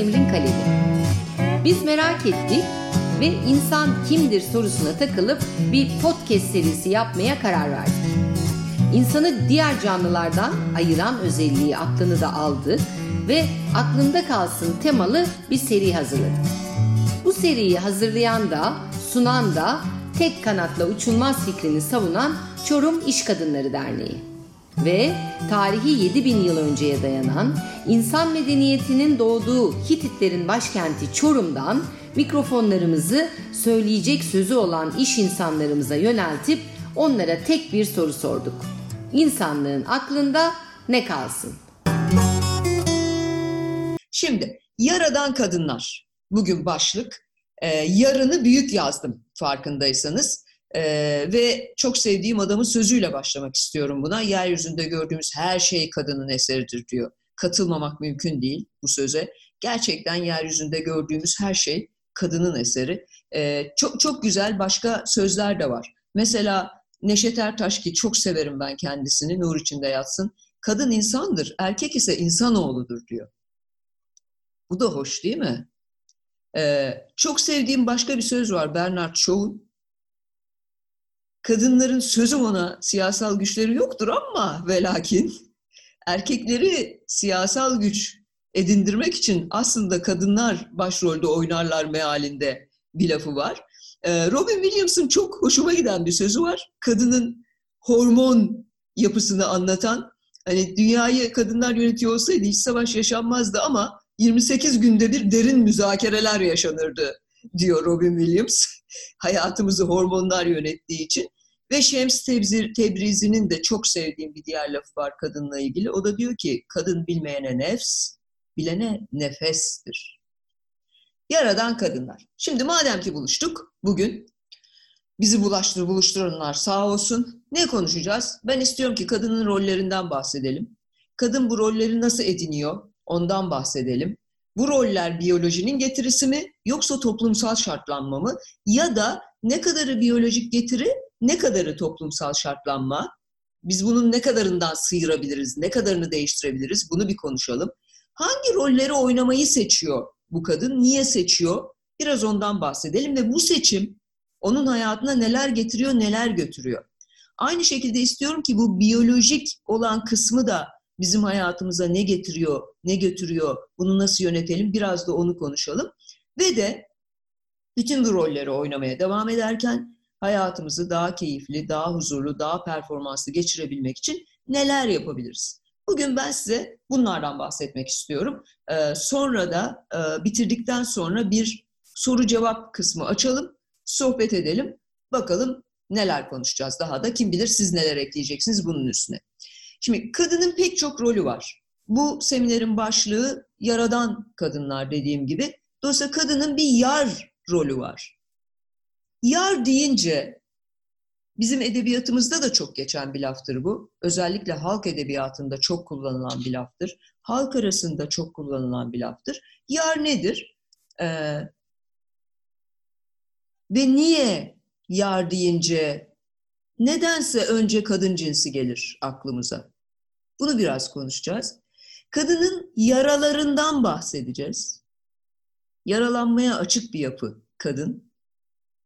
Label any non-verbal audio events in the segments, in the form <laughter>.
Ayşenil'in kalemi. Biz merak ettik ve insan kimdir sorusuna takılıp bir podcast serisi yapmaya karar verdik. İnsanı diğer canlılardan ayıran özelliği aklını da aldık ve aklında kalsın temalı bir seri hazırladık. Bu seriyi hazırlayan da sunan da tek kanatla uçulmaz fikrini savunan Çorum İş Kadınları Derneği ve tarihi 7000 yıl önceye dayanan insan medeniyetinin doğduğu Hititlerin başkenti Çorum'dan mikrofonlarımızı söyleyecek sözü olan iş insanlarımıza yöneltip onlara tek bir soru sorduk. İnsanlığın aklında ne kalsın? Şimdi yaradan kadınlar bugün başlık. Ee, yarını büyük yazdım farkındaysanız. Ee, ve çok sevdiğim adamın sözüyle başlamak istiyorum buna. Yeryüzünde gördüğümüz her şey kadının eseridir diyor. Katılmamak mümkün değil bu söze. Gerçekten yeryüzünde gördüğümüz her şey kadının eseri. Ee, çok çok güzel başka sözler de var. Mesela Neşet Ertaş ki çok severim ben kendisini, nur içinde yatsın. Kadın insandır, erkek ise insanoğludur diyor. Bu da hoş değil mi? Ee, çok sevdiğim başka bir söz var Bernard Shaw'un. Kadınların sözüm ona siyasal güçleri yoktur ama ve lakin erkekleri siyasal güç edindirmek için aslında kadınlar başrolde oynarlar mealinde bir lafı var. Ee, Robin Williams'ın çok hoşuma giden bir sözü var. Kadının hormon yapısını anlatan, hani dünyayı kadınlar yönetiyor olsaydı hiç savaş yaşanmazdı ama 28 günde bir derin müzakereler yaşanırdı diyor Robin Williams. Hayatımızı hormonlar yönettiği için. Ve Şems Tebrizi'nin de çok sevdiğim bir diğer lafı var kadınla ilgili. O da diyor ki kadın bilmeyene nefs, bilene nefestir. Yaradan kadınlar. Şimdi madem ki buluştuk bugün, bizi bulaştır buluşturanlar sağ olsun. Ne konuşacağız? Ben istiyorum ki kadının rollerinden bahsedelim. Kadın bu rolleri nasıl ediniyor? Ondan bahsedelim. Bu roller biyolojinin getirisi mi yoksa toplumsal şartlanma mı? Ya da ne kadarı biyolojik getiri, ne kadarı toplumsal şartlanma? Biz bunun ne kadarından sıyırabiliriz, ne kadarını değiştirebiliriz? Bunu bir konuşalım. Hangi rolleri oynamayı seçiyor bu kadın? Niye seçiyor? Biraz ondan bahsedelim ve bu seçim onun hayatına neler getiriyor, neler götürüyor. Aynı şekilde istiyorum ki bu biyolojik olan kısmı da bizim hayatımıza ne getiriyor, ne götürüyor, bunu nasıl yönetelim biraz da onu konuşalım. Ve de bütün bu rolleri oynamaya devam ederken hayatımızı daha keyifli, daha huzurlu, daha performanslı geçirebilmek için neler yapabiliriz? Bugün ben size bunlardan bahsetmek istiyorum. Ee, sonra da e, bitirdikten sonra bir soru cevap kısmı açalım, sohbet edelim. Bakalım neler konuşacağız daha da. Kim bilir siz neler ekleyeceksiniz bunun üstüne. Şimdi kadının pek çok rolü var. Bu seminerin başlığı yaradan kadınlar dediğim gibi. Dolayısıyla kadının bir yar rolü var. Yar deyince bizim edebiyatımızda da çok geçen bir laftır bu. Özellikle halk edebiyatında çok kullanılan bir laftır. Halk arasında çok kullanılan bir laftır. Yar nedir? Ee, ve niye yar deyince nedense önce kadın cinsi gelir aklımıza. Bunu biraz konuşacağız. Kadının yaralarından bahsedeceğiz. Yaralanmaya açık bir yapı kadın.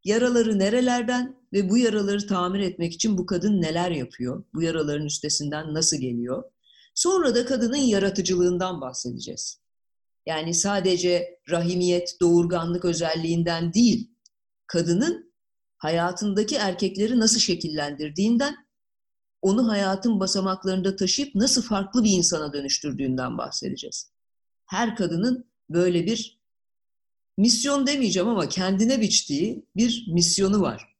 Yaraları nerelerden ve bu yaraları tamir etmek için bu kadın neler yapıyor? Bu yaraların üstesinden nasıl geliyor? Sonra da kadının yaratıcılığından bahsedeceğiz. Yani sadece rahimiyet, doğurganlık özelliğinden değil, kadının hayatındaki erkekleri nasıl şekillendirdiğinden, onu hayatın basamaklarında taşıyıp nasıl farklı bir insana dönüştürdüğünden bahsedeceğiz. Her kadının böyle bir misyon demeyeceğim ama kendine biçtiği bir misyonu var.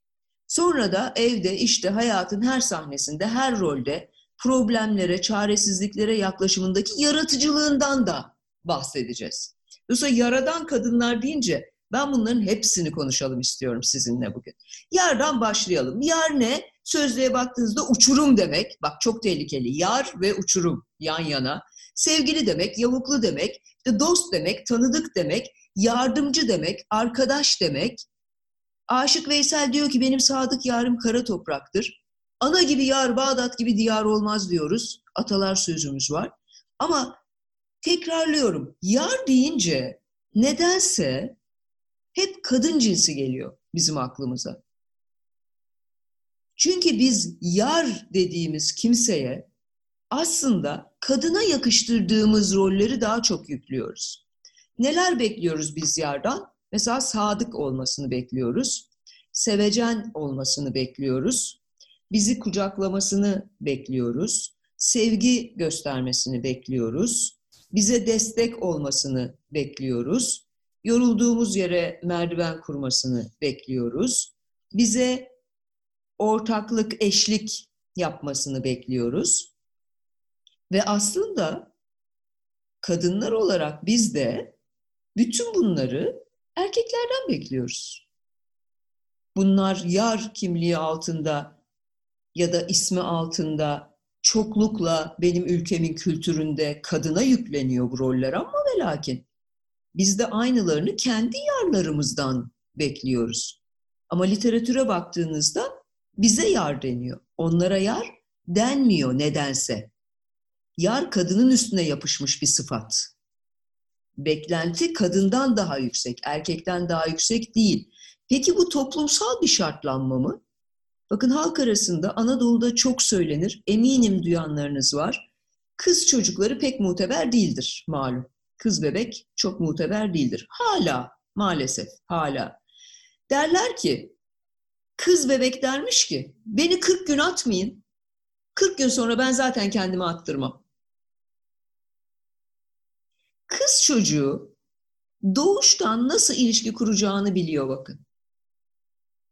Sonra da evde, işte hayatın her sahnesinde, her rolde problemlere, çaresizliklere yaklaşımındaki yaratıcılığından da bahsedeceğiz. Dolayısıyla yaradan kadınlar deyince ben bunların hepsini konuşalım istiyorum sizinle bugün. Yardan başlayalım. Yar ne? Sözlüğe baktığınızda uçurum demek. Bak çok tehlikeli. Yar ve uçurum yan yana. Sevgili demek, yavuklu demek, dost demek, tanıdık demek, yardımcı demek, arkadaş demek. Aşık Veysel diyor ki benim sadık yarım kara topraktır. Ana gibi yar, Bağdat gibi diyar olmaz diyoruz. Atalar sözümüz var. Ama tekrarlıyorum. Yar deyince nedense hep kadın cinsi geliyor bizim aklımıza. Çünkü biz yar dediğimiz kimseye aslında kadına yakıştırdığımız rolleri daha çok yüklüyoruz. Neler bekliyoruz biz yardan? Mesela sadık olmasını bekliyoruz. Sevecen olmasını bekliyoruz. Bizi kucaklamasını bekliyoruz. Sevgi göstermesini bekliyoruz. Bize destek olmasını bekliyoruz. Yorulduğumuz yere merdiven kurmasını bekliyoruz. Bize ortaklık, eşlik yapmasını bekliyoruz. Ve aslında kadınlar olarak biz de bütün bunları erkeklerden bekliyoruz. Bunlar yar kimliği altında ya da ismi altında çoklukla benim ülkemin kültüründe kadına yükleniyor bu roller ama ve lakin biz de aynılarını kendi yarlarımızdan bekliyoruz. Ama literatüre baktığınızda bize yar deniyor. Onlara yar denmiyor nedense. Yar kadının üstüne yapışmış bir sıfat. Beklenti kadından daha yüksek, erkekten daha yüksek değil. Peki bu toplumsal bir şartlanma mı? Bakın halk arasında Anadolu'da çok söylenir, eminim duyanlarınız var. Kız çocukları pek muteber değildir malum. Kız bebek çok muteber değildir. Hala maalesef hala. Derler ki kız bebek dermiş ki beni 40 gün atmayın. 40 gün sonra ben zaten kendimi attırmam. Kız çocuğu doğuştan nasıl ilişki kuracağını biliyor bakın.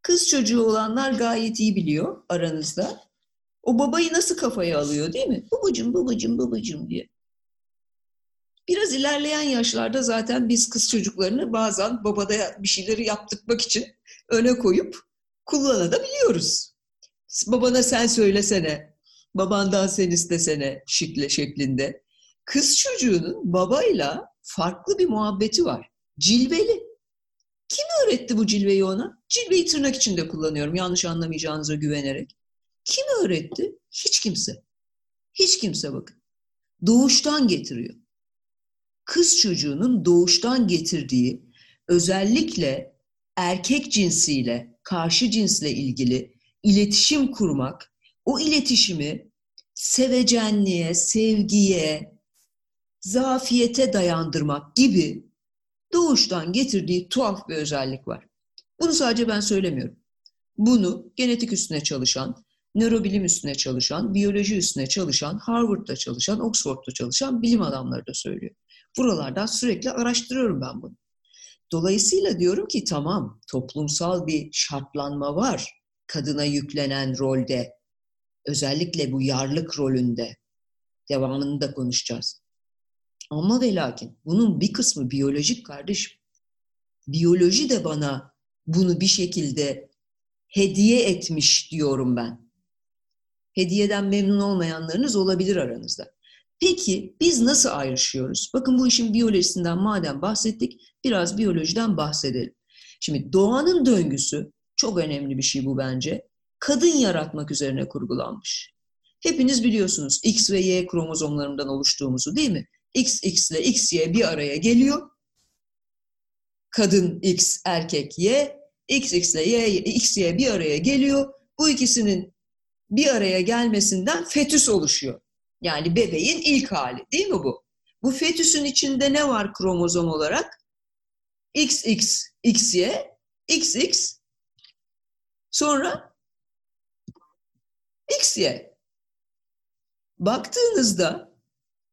Kız çocuğu olanlar gayet iyi biliyor aranızda. O babayı nasıl kafaya alıyor değil mi? Babacım, babacım, babacım diye. Biraz ilerleyen yaşlarda zaten biz kız çocuklarını bazen babada bir şeyleri yaptırmak için öne koyup kullanabiliyoruz. Babana sen söylesene, babandan sen istesene şekle şeklinde. Kız çocuğunun babayla farklı bir muhabbeti var. Cilveli. Kim öğretti bu cilveyi ona? Cilveyi tırnak içinde kullanıyorum yanlış anlamayacağınıza güvenerek. Kim öğretti? Hiç kimse. Hiç kimse bakın. Doğuştan getiriyor. Kız çocuğunun doğuştan getirdiği özellikle erkek cinsiyle, karşı cinsle ilgili iletişim kurmak, o iletişimi sevecenliğe, sevgiye, zafiyete dayandırmak gibi doğuştan getirdiği tuhaf bir özellik var. Bunu sadece ben söylemiyorum. Bunu genetik üstüne çalışan, nörobilim üstüne çalışan, biyoloji üstüne çalışan, Harvard'da çalışan, Oxford'da çalışan bilim adamları da söylüyor. Buralardan sürekli araştırıyorum ben bunu. Dolayısıyla diyorum ki tamam toplumsal bir şartlanma var kadına yüklenen rolde. Özellikle bu yarlık rolünde. Devamını da konuşacağız. Ama ve lakin bunun bir kısmı biyolojik kardeşim. Biyoloji de bana bunu bir şekilde hediye etmiş diyorum ben. Hediyeden memnun olmayanlarınız olabilir aranızda. Peki biz nasıl ayrışıyoruz? Bakın bu işin biyolojisinden madem bahsettik, biraz biyolojiden bahsedelim. Şimdi doğanın döngüsü çok önemli bir şey bu bence. Kadın yaratmak üzerine kurgulanmış. Hepiniz biliyorsunuz X ve Y kromozomlarından oluştuğumuzu değil mi? XX ile XY bir araya geliyor. Kadın X, erkek Y. XX ile Y, XY bir araya geliyor. Bu ikisinin bir araya gelmesinden fetüs oluşuyor. Yani bebeğin ilk hali değil mi bu? Bu fetüsün içinde ne var kromozom olarak? XX, XY, XX, sonra XY. Baktığınızda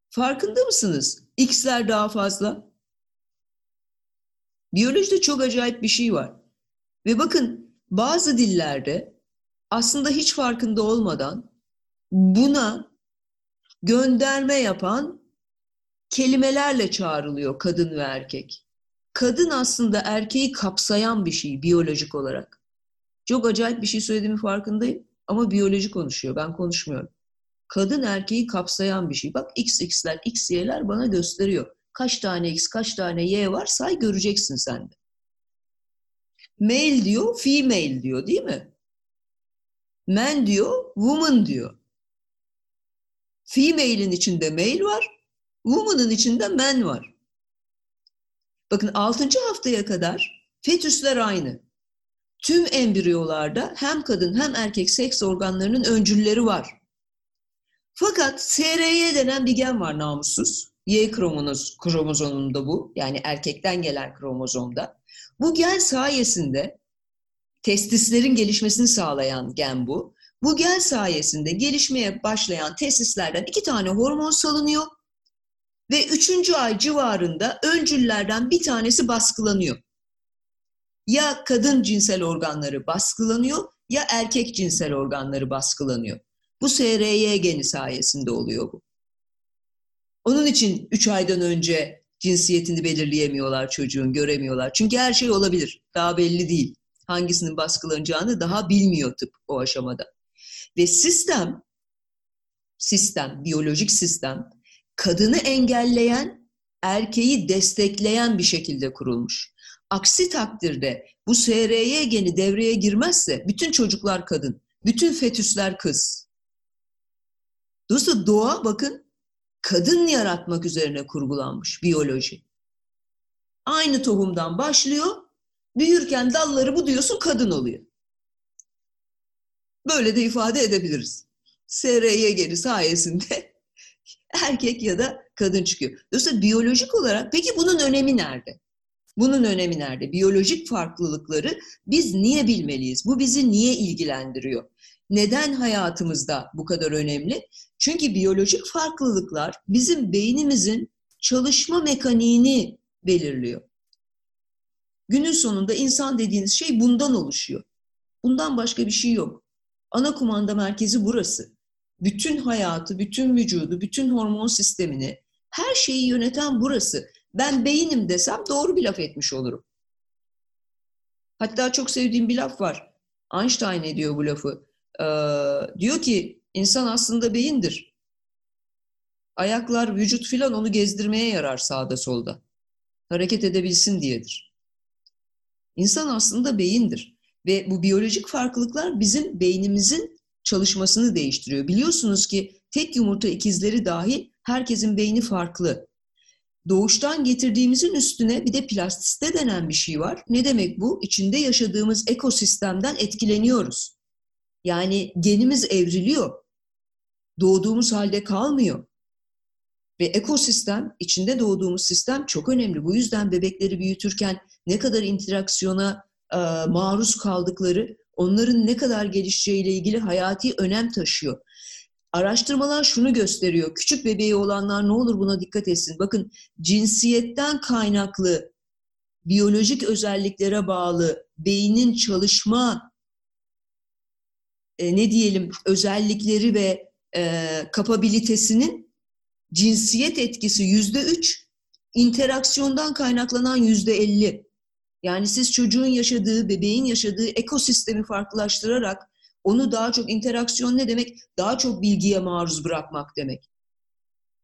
farkında mısınız? X'ler daha fazla. Biyolojide çok acayip bir şey var. Ve bakın bazı dillerde aslında hiç farkında olmadan buna gönderme yapan kelimelerle çağrılıyor kadın ve erkek. Kadın aslında erkeği kapsayan bir şey biyolojik olarak. Çok acayip bir şey söylediğimi farkındayım ama biyoloji konuşuyor, ben konuşmuyorum. Kadın erkeği kapsayan bir şey. Bak XX'ler, XY'ler bana gösteriyor. Kaç tane X, kaç tane Y var say göreceksin sen de. Male diyor, female diyor değil mi? Man diyor, woman diyor. Female'in içinde male var, woman'ın içinde man var. Bakın 6. haftaya kadar fetüsler aynı. Tüm embriyolarda hem kadın hem erkek seks organlarının öncülleri var. Fakat SRY denen bir gen var namussuz. Y kromonoz, kromozomunda bu. Yani erkekten gelen kromozomda. Bu gen sayesinde testislerin gelişmesini sağlayan gen bu. Bu gen sayesinde gelişmeye başlayan testislerden iki tane hormon salınıyor ve üçüncü ay civarında öncüllerden bir tanesi baskılanıyor. Ya kadın cinsel organları baskılanıyor ya erkek cinsel organları baskılanıyor. Bu SRY geni sayesinde oluyor bu. Onun için 3 aydan önce cinsiyetini belirleyemiyorlar çocuğun, göremiyorlar. Çünkü her şey olabilir. Daha belli değil. Hangisinin baskılanacağını daha bilmiyor tıp o aşamada. Ve sistem, sistem, biyolojik sistem, kadını engelleyen, erkeği destekleyen bir şekilde kurulmuş. Aksi takdirde bu SRY geni devreye girmezse bütün çocuklar kadın, bütün fetüsler kız. Dolayısıyla doğa bakın kadın yaratmak üzerine kurgulanmış biyoloji. Aynı tohumdan başlıyor, büyürken dalları bu diyorsun kadın oluyor. Böyle de ifade edebiliriz. SRY geni sayesinde <laughs> erkek ya da kadın çıkıyor. Dolayısıyla biyolojik olarak peki bunun önemi nerede? Bunun önemi nerede? Biyolojik farklılıkları biz niye bilmeliyiz? Bu bizi niye ilgilendiriyor? Neden hayatımızda bu kadar önemli? Çünkü biyolojik farklılıklar bizim beynimizin çalışma mekaniğini belirliyor. Günün sonunda insan dediğiniz şey bundan oluşuyor. Bundan başka bir şey yok. Ana kumanda merkezi burası. Bütün hayatı, bütün vücudu, bütün hormon sistemini, her şeyi yöneten burası. Ben beynim desem doğru bir laf etmiş olurum. Hatta çok sevdiğim bir laf var. Einstein ediyor bu lafı. Ee, diyor ki insan aslında beyindir. Ayaklar, vücut filan onu gezdirmeye yarar sağda solda. Hareket edebilsin diyedir. İnsan aslında beyindir. Ve bu biyolojik farklılıklar bizim beynimizin çalışmasını değiştiriyor. Biliyorsunuz ki tek yumurta ikizleri dahi herkesin beyni farklı. Doğuştan getirdiğimizin üstüne bir de plastiste denen bir şey var. Ne demek bu? İçinde yaşadığımız ekosistemden etkileniyoruz. Yani genimiz evriliyor. Doğduğumuz halde kalmıyor. Ve ekosistem, içinde doğduğumuz sistem çok önemli. Bu yüzden bebekleri büyütürken ne kadar interaksiyona maruz kaldıkları, onların ne kadar gelişeceğiyle ilgili hayati önem taşıyor. Araştırmalar şunu gösteriyor. Küçük bebeği olanlar ne olur buna dikkat etsin. Bakın cinsiyetten kaynaklı biyolojik özelliklere bağlı beynin çalışma e, ne diyelim özellikleri ve e, kapabilitesinin cinsiyet etkisi yüzde üç, interaksiyondan kaynaklanan yüzde elli. Yani siz çocuğun yaşadığı, bebeğin yaşadığı ekosistemi farklılaştırarak onu daha çok interaksiyon ne demek? Daha çok bilgiye maruz bırakmak demek.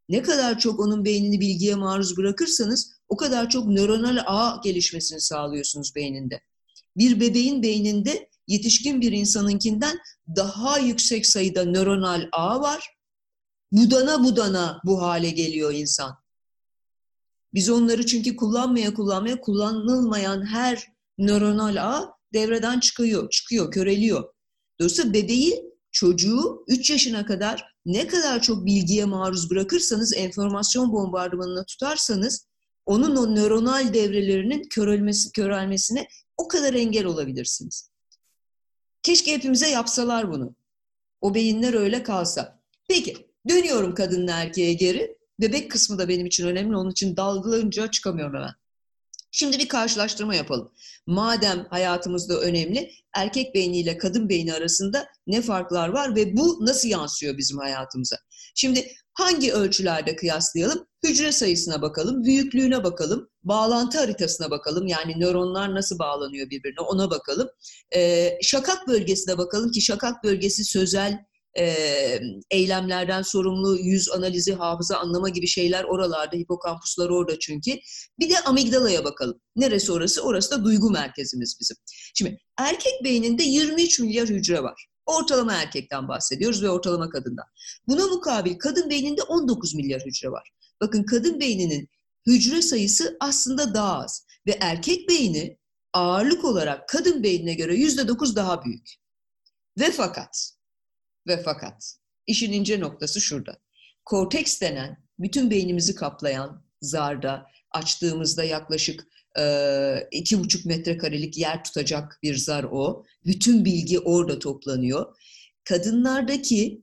Ne kadar çok onun beynini bilgiye maruz bırakırsanız o kadar çok nöronal ağ gelişmesini sağlıyorsunuz beyninde. Bir bebeğin beyninde yetişkin bir insanınkinden daha yüksek sayıda nöronal ağ var. Budana budana bu hale geliyor insan. Biz onları çünkü kullanmaya kullanmaya kullanılmayan her nöronal ağ devreden çıkıyor, çıkıyor, köreliyor. Dolayısıyla bebeği, çocuğu 3 yaşına kadar ne kadar çok bilgiye maruz bırakırsanız, enformasyon bombardımanına tutarsanız onun o nöronal devrelerinin körelmesi, körelmesine o kadar engel olabilirsiniz. Keşke hepimize yapsalar bunu. O beyinler öyle kalsa. Peki, dönüyorum kadınla erkeğe geri. Bebek kısmı da benim için önemli. Onun için dalgalanınca çıkamıyorum hemen. Şimdi bir karşılaştırma yapalım. Madem hayatımızda önemli, erkek beyniyle kadın beyni arasında ne farklar var ve bu nasıl yansıyor bizim hayatımıza? Şimdi hangi ölçülerde kıyaslayalım? Hücre sayısına bakalım, büyüklüğüne bakalım, bağlantı haritasına bakalım. Yani nöronlar nasıl bağlanıyor birbirine ona bakalım. Ee, şakak bölgesine bakalım ki şakak bölgesi sözel e, eylemlerden sorumlu yüz analizi, hafıza anlama gibi şeyler oralarda, hipokampuslar orada çünkü. Bir de amigdalaya bakalım. Neresi orası? Orası da duygu merkezimiz bizim. Şimdi erkek beyninde 23 milyar hücre var. Ortalama erkekten bahsediyoruz ve ortalama kadından. Buna mukabil kadın beyninde 19 milyar hücre var. Bakın kadın beyninin hücre sayısı aslında daha az. Ve erkek beyni ağırlık olarak kadın beynine göre yüzde dokuz daha büyük. Ve fakat, ve fakat, işin ince noktası şurada. Korteks denen, bütün beynimizi kaplayan zarda, açtığımızda yaklaşık iki buçuk metrekarelik yer tutacak bir zar o. Bütün bilgi orada toplanıyor. Kadınlardaki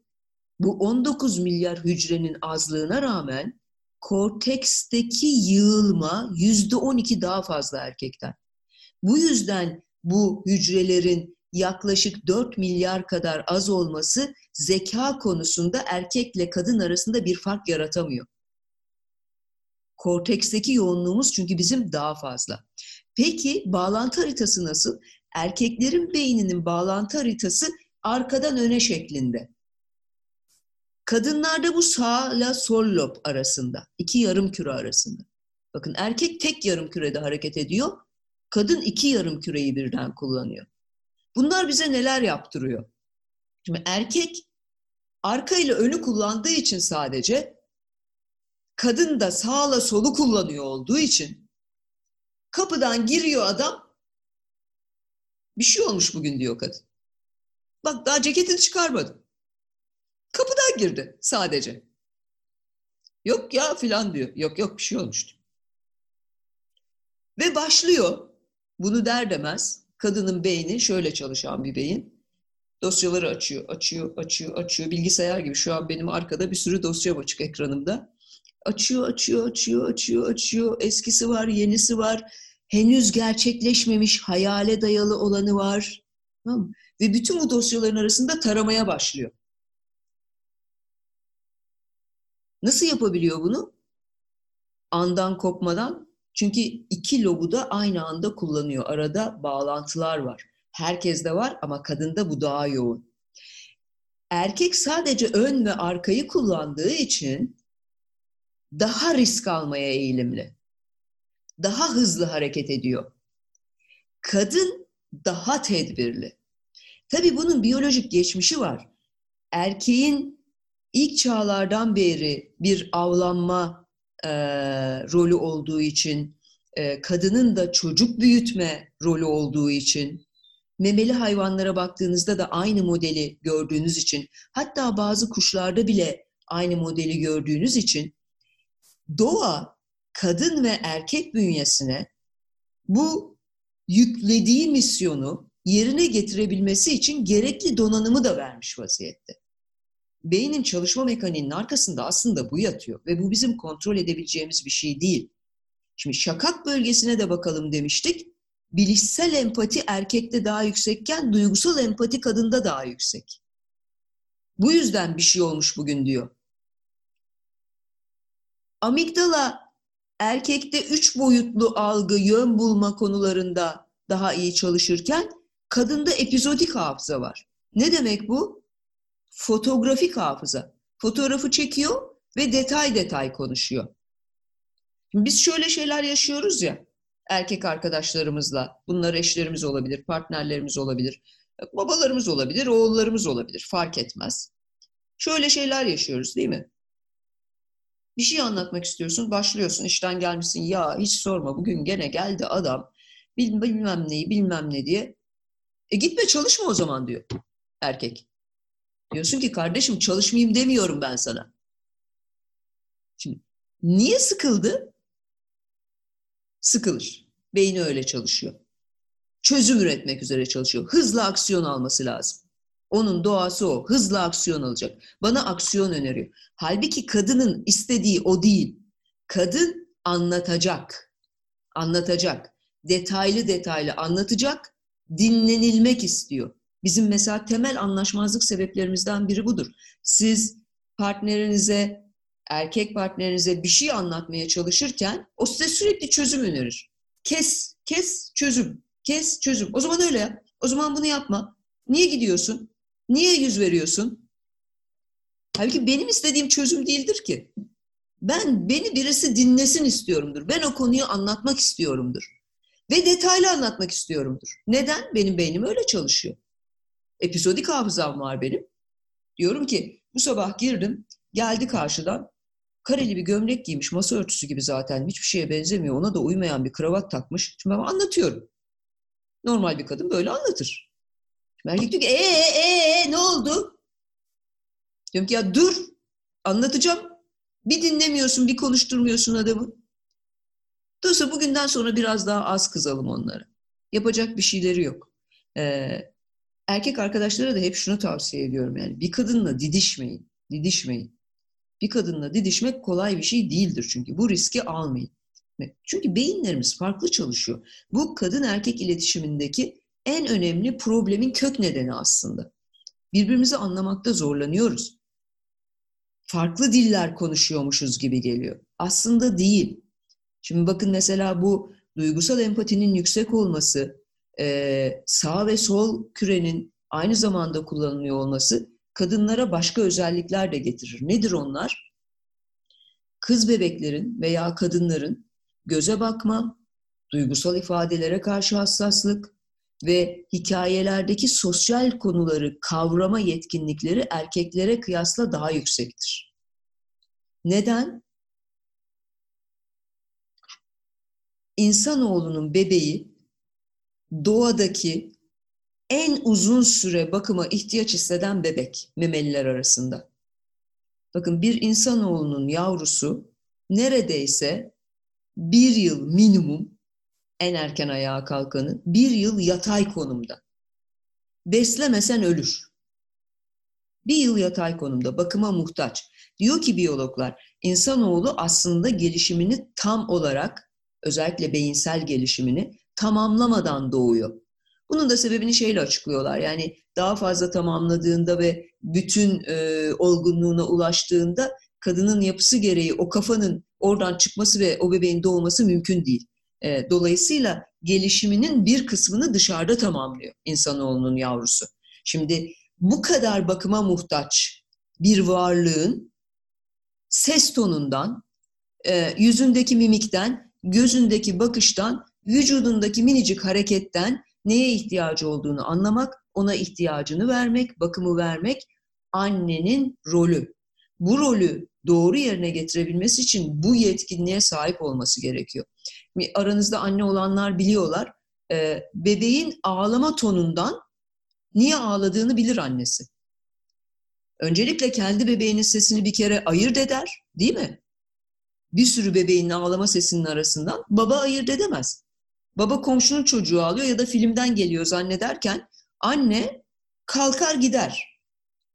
bu 19 milyar hücrenin azlığına rağmen korteksteki yığılma yüzde 12 daha fazla erkekten. Bu yüzden bu hücrelerin yaklaşık 4 milyar kadar az olması zeka konusunda erkekle kadın arasında bir fark yaratamıyor. Korteksteki yoğunluğumuz çünkü bizim daha fazla. Peki bağlantı haritası nasıl? Erkeklerin beyninin bağlantı haritası arkadan öne şeklinde. Kadınlarda bu sağ ile sol lob arasında, iki yarım küre arasında. Bakın erkek tek yarım kürede hareket ediyor, kadın iki yarım küreyi birden kullanıyor. Bunlar bize neler yaptırıyor? Şimdi erkek arka ile önü kullandığı için sadece kadın da sağla solu kullanıyor olduğu için kapıdan giriyor adam bir şey olmuş bugün diyor kadın. Bak daha ceketini çıkarmadı. Kapıdan girdi sadece. Yok ya filan diyor. Yok yok bir şey olmuştu. Ve başlıyor. Bunu der demez. Kadının beyni şöyle çalışan bir beyin. Dosyaları açıyor, açıyor, açıyor, açıyor. Bilgisayar gibi şu an benim arkada bir sürü dosya açık ekranımda. Açıyor, açıyor, açıyor, açıyor, açıyor. Eskisi var, yenisi var. Henüz gerçekleşmemiş hayale dayalı olanı var. Tamam Ve bütün bu dosyaların arasında taramaya başlıyor. Nasıl yapabiliyor bunu? Andan kopmadan. Çünkü iki lobu da aynı anda kullanıyor. Arada bağlantılar var. Herkeste var ama kadında bu daha yoğun. Erkek sadece ön ve arkayı kullandığı için daha risk almaya eğilimli. Daha hızlı hareket ediyor. Kadın daha tedbirli. Tabii bunun biyolojik geçmişi var. Erkeğin ilk çağlardan beri bir avlanma e, rolü olduğu için, e, kadının da çocuk büyütme rolü olduğu için, memeli hayvanlara baktığınızda da aynı modeli gördüğünüz için, hatta bazı kuşlarda bile aynı modeli gördüğünüz için doğa kadın ve erkek bünyesine bu yüklediği misyonu yerine getirebilmesi için gerekli donanımı da vermiş vaziyette. Beynin çalışma mekaniğinin arkasında aslında bu yatıyor ve bu bizim kontrol edebileceğimiz bir şey değil. Şimdi şakak bölgesine de bakalım demiştik. Bilişsel empati erkekte daha yüksekken duygusal empati kadında daha yüksek. Bu yüzden bir şey olmuş bugün diyor. Amigdala erkekte üç boyutlu algı, yön bulma konularında daha iyi çalışırken kadında epizodik hafıza var. Ne demek bu? Fotografik hafıza. Fotoğrafı çekiyor ve detay detay konuşuyor. Biz şöyle şeyler yaşıyoruz ya erkek arkadaşlarımızla. Bunlar eşlerimiz olabilir, partnerlerimiz olabilir, babalarımız olabilir, oğullarımız olabilir. Fark etmez. Şöyle şeyler yaşıyoruz değil mi? Bir şey anlatmak istiyorsun, başlıyorsun, işten gelmişsin. Ya hiç sorma bugün gene geldi adam bilmem neyi bilmem ne diye. E gitme çalışma o zaman diyor erkek. Diyorsun ki kardeşim çalışmayayım demiyorum ben sana. Şimdi niye sıkıldı? Sıkılır. Beyni öyle çalışıyor. Çözüm üretmek üzere çalışıyor. Hızlı aksiyon alması lazım. Onun doğası o. Hızlı aksiyon alacak. Bana aksiyon öneriyor. Halbuki kadının istediği o değil. Kadın anlatacak. Anlatacak. Detaylı detaylı anlatacak. Dinlenilmek istiyor. Bizim mesela temel anlaşmazlık sebeplerimizden biri budur. Siz partnerinize, erkek partnerinize bir şey anlatmaya çalışırken o size sürekli çözüm önerir. Kes, kes, çözüm. Kes, çözüm. O zaman öyle yap. O zaman bunu yapma. Niye gidiyorsun? Niye yüz veriyorsun? Halbuki benim istediğim çözüm değildir ki. Ben beni birisi dinlesin istiyorumdur. Ben o konuyu anlatmak istiyorumdur. Ve detaylı anlatmak istiyorumdur. Neden? Benim beynim öyle çalışıyor. Episodik hafızam var benim. Diyorum ki bu sabah girdim, geldi karşıdan. kareli bir gömlek giymiş, masa örtüsü gibi zaten hiçbir şeye benzemiyor. Ona da uymayan bir kravat takmış. Şimdi ben anlatıyorum. Normal bir kadın böyle anlatır. Şimdi diyor ki ee, ee, ee, ne oldu? Diyorum ki ya dur anlatacağım. Bir dinlemiyorsun, bir konuşturmuyorsun adamı. Dolayısıyla bugünden sonra biraz daha az kızalım onlara. Yapacak bir şeyleri yok. Ee, erkek arkadaşlara da hep şunu tavsiye ediyorum yani. Bir kadınla didişmeyin, didişmeyin. Bir kadınla didişmek kolay bir şey değildir çünkü. Bu riski almayın. Çünkü beyinlerimiz farklı çalışıyor. Bu kadın erkek iletişimindeki en önemli problemin kök nedeni aslında. Birbirimizi anlamakta zorlanıyoruz. Farklı diller konuşuyormuşuz gibi geliyor. Aslında değil. Şimdi bakın mesela bu duygusal empatinin yüksek olması, sağ ve sol kürenin aynı zamanda kullanılıyor olması kadınlara başka özellikler de getirir. Nedir onlar? Kız bebeklerin veya kadınların göze bakma, duygusal ifadelere karşı hassaslık ve hikayelerdeki sosyal konuları kavrama yetkinlikleri erkeklere kıyasla daha yüksektir. Neden? İnsanoğlunun bebeği doğadaki en uzun süre bakıma ihtiyaç hisseden bebek memeliler arasında. Bakın bir insanoğlunun yavrusu neredeyse bir yıl minimum en erken ayağa kalkanı bir yıl yatay konumda. Beslemesen ölür. Bir yıl yatay konumda bakıma muhtaç. Diyor ki biyologlar insanoğlu aslında gelişimini tam olarak özellikle beyinsel gelişimini tamamlamadan doğuyor. Bunun da sebebini şeyle açıklıyorlar. Yani daha fazla tamamladığında ve bütün e, olgunluğuna ulaştığında kadının yapısı gereği o kafanın oradan çıkması ve o bebeğin doğması mümkün değil. E, dolayısıyla gelişiminin bir kısmını dışarıda tamamlıyor insanoğlunun yavrusu. Şimdi bu kadar bakıma muhtaç bir varlığın ses tonundan, e, yüzündeki mimikten, gözündeki bakıştan, vücudundaki minicik hareketten neye ihtiyacı olduğunu anlamak, ona ihtiyacını vermek, bakımı vermek annenin rolü. Bu rolü doğru yerine getirebilmesi için bu yetkinliğe sahip olması gerekiyor. Aranızda anne olanlar biliyorlar. E, bebeğin ağlama tonundan niye ağladığını bilir annesi. Öncelikle kendi bebeğinin sesini bir kere ayırt eder, değil mi? Bir sürü bebeğin ağlama sesinin arasından baba ayırt edemez. Baba komşunun çocuğu ağlıyor ya da filmden geliyor zannederken anne kalkar gider.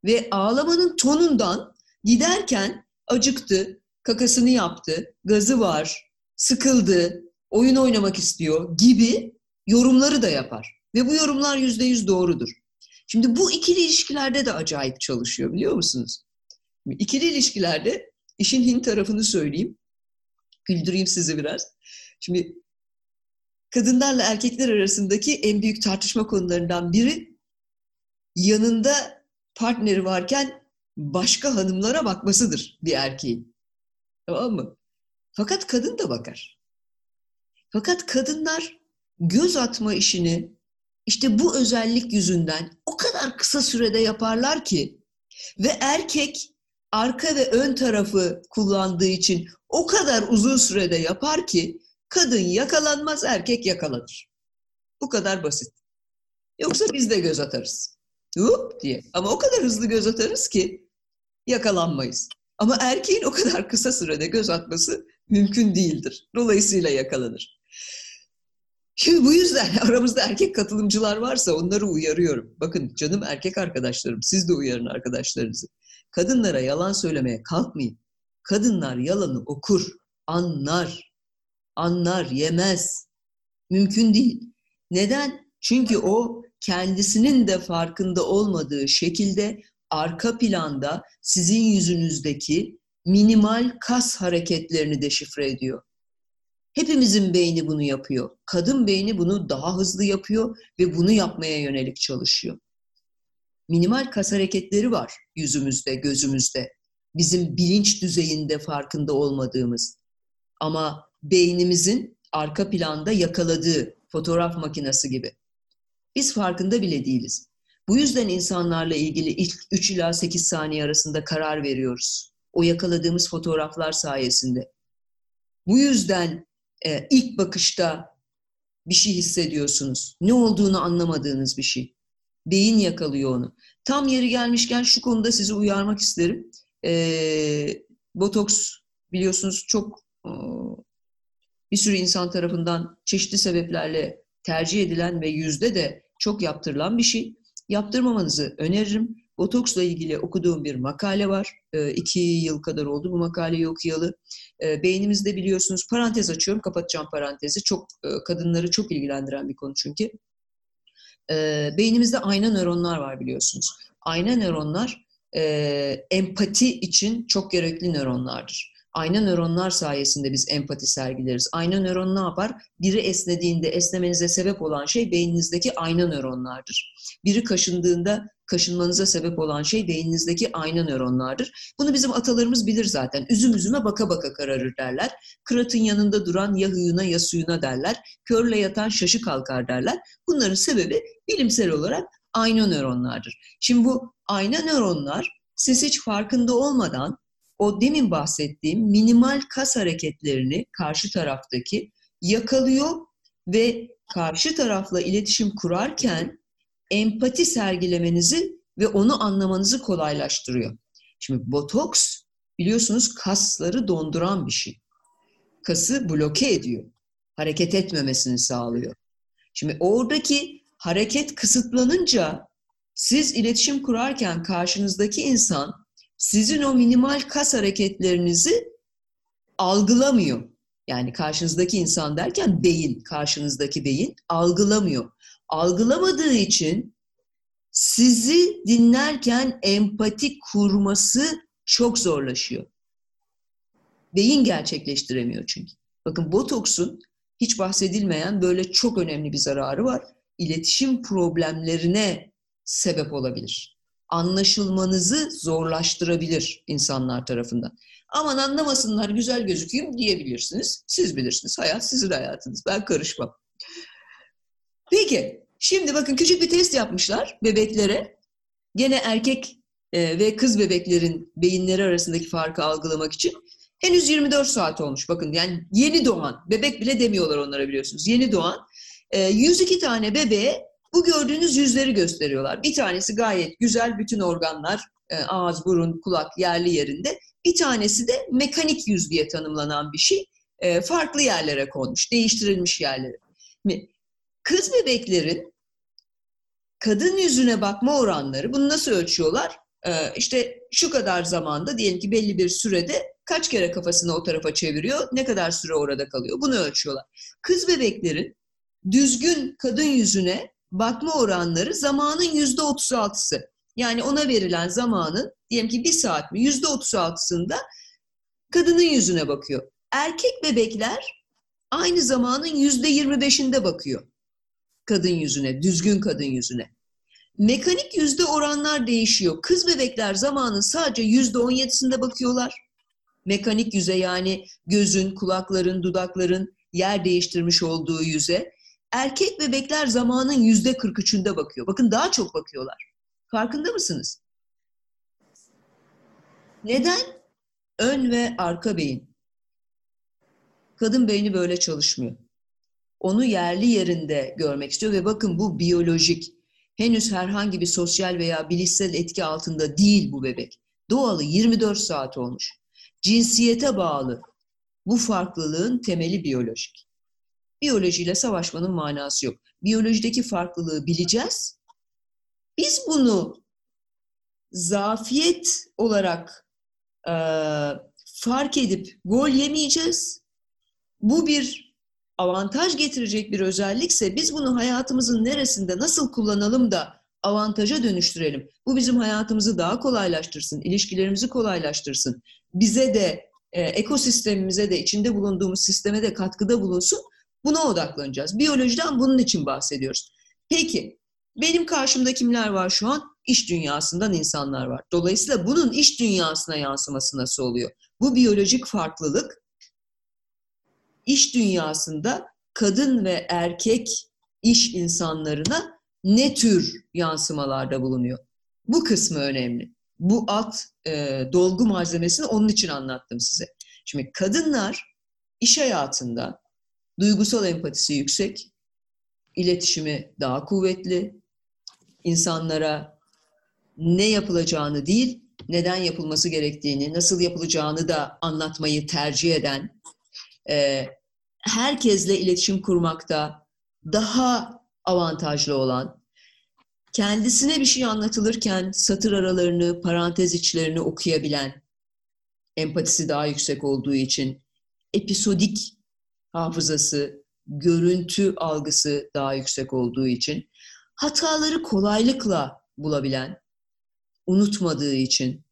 Ve ağlamanın tonundan giderken acıktı, kakasını yaptı, gazı var, sıkıldı, oyun oynamak istiyor gibi yorumları da yapar. Ve bu yorumlar yüzde yüz doğrudur. Şimdi bu ikili ilişkilerde de acayip çalışıyor biliyor musunuz? İkili ilişkilerde işin Hint tarafını söyleyeyim. Güldüreyim sizi biraz. Şimdi kadınlarla erkekler arasındaki en büyük tartışma konularından biri yanında partneri varken başka hanımlara bakmasıdır bir erkeğin. Tamam mı? Fakat kadın da bakar. Fakat kadınlar göz atma işini işte bu özellik yüzünden o kadar kısa sürede yaparlar ki ve erkek arka ve ön tarafı kullandığı için o kadar uzun sürede yapar ki kadın yakalanmaz, erkek yakalanır. Bu kadar basit. Yoksa biz de göz atarız. Hop diye. Ama o kadar hızlı göz atarız ki yakalanmayız. Ama erkeğin o kadar kısa sürede göz atması mümkün değildir. Dolayısıyla yakalanır. Şimdi bu yüzden <laughs> aramızda erkek katılımcılar varsa onları uyarıyorum. Bakın canım erkek arkadaşlarım, siz de uyarın arkadaşlarınızı. Kadınlara yalan söylemeye kalkmayın. Kadınlar yalanı okur, anlar, anlar, yemez. Mümkün değil. Neden? Çünkü o kendisinin de farkında olmadığı şekilde arka planda sizin yüzünüzdeki minimal kas hareketlerini deşifre ediyor. Hepimizin beyni bunu yapıyor. Kadın beyni bunu daha hızlı yapıyor ve bunu yapmaya yönelik çalışıyor. Minimal kas hareketleri var yüzümüzde, gözümüzde. Bizim bilinç düzeyinde farkında olmadığımız. Ama beynimizin arka planda yakaladığı fotoğraf makinesi gibi. Biz farkında bile değiliz. Bu yüzden insanlarla ilgili ilk 3 ila 8 saniye arasında karar veriyoruz. O yakaladığımız fotoğraflar sayesinde. Bu yüzden e, ilk bakışta bir şey hissediyorsunuz. Ne olduğunu anlamadığınız bir şey. Beyin yakalıyor onu. Tam yeri gelmişken şu konuda sizi uyarmak isterim. E, botoks biliyorsunuz çok bir sürü insan tarafından çeşitli sebeplerle tercih edilen ve yüzde de çok yaptırılan bir şey. Yaptırmamanızı öneririm. Botoksla ilgili okuduğum bir makale var. E, iki yıl kadar oldu bu makaleyi okuyalı. E, beynimizde biliyorsunuz, parantez açıyorum, kapatacağım parantezi. Çok e, Kadınları çok ilgilendiren bir konu çünkü. E, beynimizde ayna nöronlar var biliyorsunuz. Ayna nöronlar e, empati için çok gerekli nöronlardır. Ayna nöronlar sayesinde biz empati sergileriz. Ayna nöron ne yapar? Biri esnediğinde esnemenize sebep olan şey beyninizdeki ayna nöronlardır. Biri kaşındığında kaşınmanıza sebep olan şey beyninizdeki ayna nöronlardır. Bunu bizim atalarımız bilir zaten. Üzüm üzüme baka baka kararır derler. Kıratın yanında duran ya hıyına ya suyuna derler. Körle yatan şaşı kalkar derler. Bunların sebebi bilimsel olarak ayna nöronlardır. Şimdi bu ayna nöronlar siz hiç farkında olmadan o demin bahsettiğim minimal kas hareketlerini karşı taraftaki yakalıyor ve karşı tarafla iletişim kurarken empati sergilemenizi ve onu anlamanızı kolaylaştırıyor. Şimdi botoks biliyorsunuz kasları donduran bir şey. Kası bloke ediyor. Hareket etmemesini sağlıyor. Şimdi oradaki hareket kısıtlanınca siz iletişim kurarken karşınızdaki insan sizin o minimal kas hareketlerinizi algılamıyor. Yani karşınızdaki insan derken beyin, karşınızdaki beyin algılamıyor. Algılamadığı için sizi dinlerken empati kurması çok zorlaşıyor. Beyin gerçekleştiremiyor çünkü. Bakın botoksun hiç bahsedilmeyen böyle çok önemli bir zararı var. İletişim problemlerine sebep olabilir anlaşılmanızı zorlaştırabilir insanlar tarafından. Aman anlamasınlar, güzel gözükeyim diyebilirsiniz. Siz bilirsiniz. Hayat sizin hayatınız. Ben karışmam. Peki, şimdi bakın küçük bir test yapmışlar bebeklere. Gene erkek e, ve kız bebeklerin beyinleri arasındaki farkı algılamak için. Henüz 24 saat olmuş bakın yani yeni doğan, bebek bile demiyorlar onlara biliyorsunuz. Yeni doğan 102 e, tane bebeğe bu gördüğünüz yüzleri gösteriyorlar. Bir tanesi gayet güzel, bütün organlar, e, ağız, burun, kulak yerli yerinde. Bir tanesi de mekanik yüz diye tanımlanan bir şey. E, farklı yerlere konmuş, değiştirilmiş yerlere. Kız bebeklerin kadın yüzüne bakma oranları, bunu nasıl ölçüyorlar? E, işte şu kadar zamanda, diyelim ki belli bir sürede kaç kere kafasını o tarafa çeviriyor, ne kadar süre orada kalıyor, bunu ölçüyorlar. Kız bebeklerin düzgün kadın yüzüne bakma oranları zamanın yüzde otuz altısı. Yani ona verilen zamanın diyelim ki bir saat mi yüzde otuz altısında kadının yüzüne bakıyor. Erkek bebekler aynı zamanın yüzde yirmi beşinde bakıyor kadın yüzüne, düzgün kadın yüzüne. Mekanik yüzde oranlar değişiyor. Kız bebekler zamanın sadece yüzde on yedisinde bakıyorlar. Mekanik yüze yani gözün, kulakların, dudakların yer değiştirmiş olduğu yüze. Erkek bebekler zamanın yüzde 43'ünde bakıyor. Bakın daha çok bakıyorlar. Farkında mısınız? Neden? Ön ve arka beyin. Kadın beyni böyle çalışmıyor. Onu yerli yerinde görmek istiyor ve bakın bu biyolojik. Henüz herhangi bir sosyal veya bilişsel etki altında değil bu bebek. Doğalı 24 saat olmuş. Cinsiyete bağlı. Bu farklılığın temeli biyolojik. Biyolojiyle savaşmanın manası yok. Biyolojideki farklılığı bileceğiz. Biz bunu zafiyet olarak e, fark edip gol yemeyeceğiz. Bu bir avantaj getirecek bir özellikse biz bunu hayatımızın neresinde nasıl kullanalım da avantaja dönüştürelim. Bu bizim hayatımızı daha kolaylaştırsın, ilişkilerimizi kolaylaştırsın. Bize de, e, ekosistemimize de, içinde bulunduğumuz sisteme de katkıda bulunsun. Buna odaklanacağız. Biyolojiden bunun için bahsediyoruz. Peki, benim karşımda kimler var şu an? İş dünyasından insanlar var. Dolayısıyla bunun iş dünyasına yansıması nasıl oluyor? Bu biyolojik farklılık iş dünyasında kadın ve erkek iş insanlarına ne tür yansımalarda bulunuyor? Bu kısmı önemli. bu alt e, dolgu malzemesini onun için anlattım size. Şimdi kadınlar iş hayatında duygusal empatisi yüksek, iletişimi daha kuvvetli, insanlara ne yapılacağını değil, neden yapılması gerektiğini, nasıl yapılacağını da anlatmayı tercih eden, e, herkesle iletişim kurmakta daha avantajlı olan, kendisine bir şey anlatılırken satır aralarını, parantez içlerini okuyabilen, empatisi daha yüksek olduğu için, episodik hafızası, görüntü algısı daha yüksek olduğu için, hataları kolaylıkla bulabilen, unutmadığı için,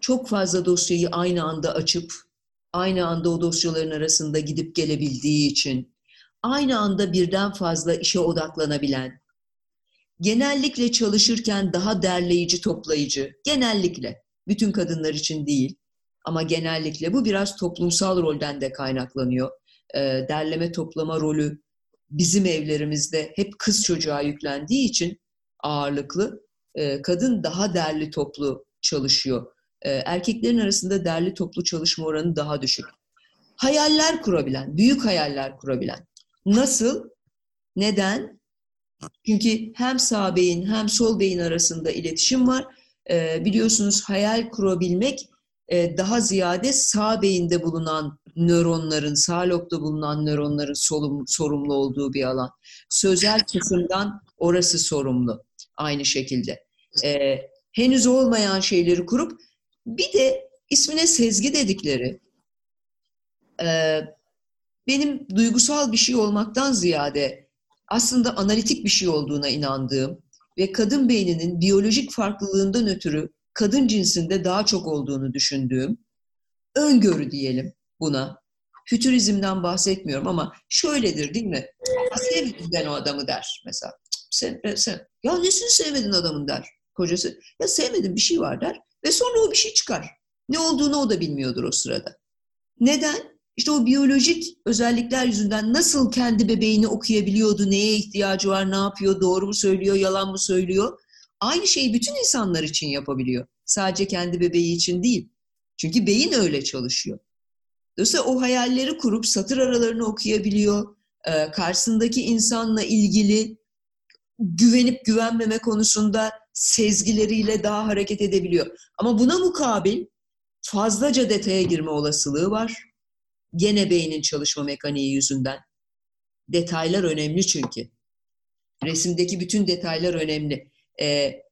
çok fazla dosyayı aynı anda açıp, aynı anda o dosyaların arasında gidip gelebildiği için, aynı anda birden fazla işe odaklanabilen, genellikle çalışırken daha derleyici, toplayıcı, genellikle, bütün kadınlar için değil ama genellikle bu biraz toplumsal rolden de kaynaklanıyor. E, derleme toplama rolü bizim evlerimizde hep kız çocuğa yüklendiği için ağırlıklı, e, kadın daha derli toplu çalışıyor. E, erkeklerin arasında derli toplu çalışma oranı daha düşük. Hayaller kurabilen, büyük hayaller kurabilen. Nasıl? Neden? Çünkü hem sağ beyin hem sol beyin arasında iletişim var. E, biliyorsunuz hayal kurabilmek daha ziyade sağ beyinde bulunan nöronların, sağ lobda bulunan nöronların sorumlu olduğu bir alan. Sözel kısımdan orası sorumlu aynı şekilde. E, henüz olmayan şeyleri kurup bir de ismine sezgi dedikleri e, benim duygusal bir şey olmaktan ziyade aslında analitik bir şey olduğuna inandığım ve kadın beyninin biyolojik farklılığından ötürü kadın cinsinde daha çok olduğunu düşündüğüm öngörü diyelim buna. Fütürizmden bahsetmiyorum ama şöyledir değil mi? Sevmedim ben o adamı der mesela. Sen, sen, ya nesini sevmedin adamın der kocası. Ya sevmedim bir şey var der ve sonra o bir şey çıkar. Ne olduğunu o da bilmiyordur o sırada. Neden? İşte o biyolojik özellikler yüzünden nasıl kendi bebeğini okuyabiliyordu, neye ihtiyacı var, ne yapıyor, doğru mu söylüyor, yalan mı söylüyor. Aynı şeyi bütün insanlar için yapabiliyor. Sadece kendi bebeği için değil. Çünkü beyin öyle çalışıyor. Dolayısıyla o hayalleri kurup satır aralarını okuyabiliyor. Ee, karşısındaki insanla ilgili güvenip güvenmeme konusunda sezgileriyle daha hareket edebiliyor. Ama buna mukabil fazlaca detaya girme olasılığı var. Gene beynin çalışma mekaniği yüzünden. Detaylar önemli çünkü. Resimdeki bütün detaylar önemli. Ee,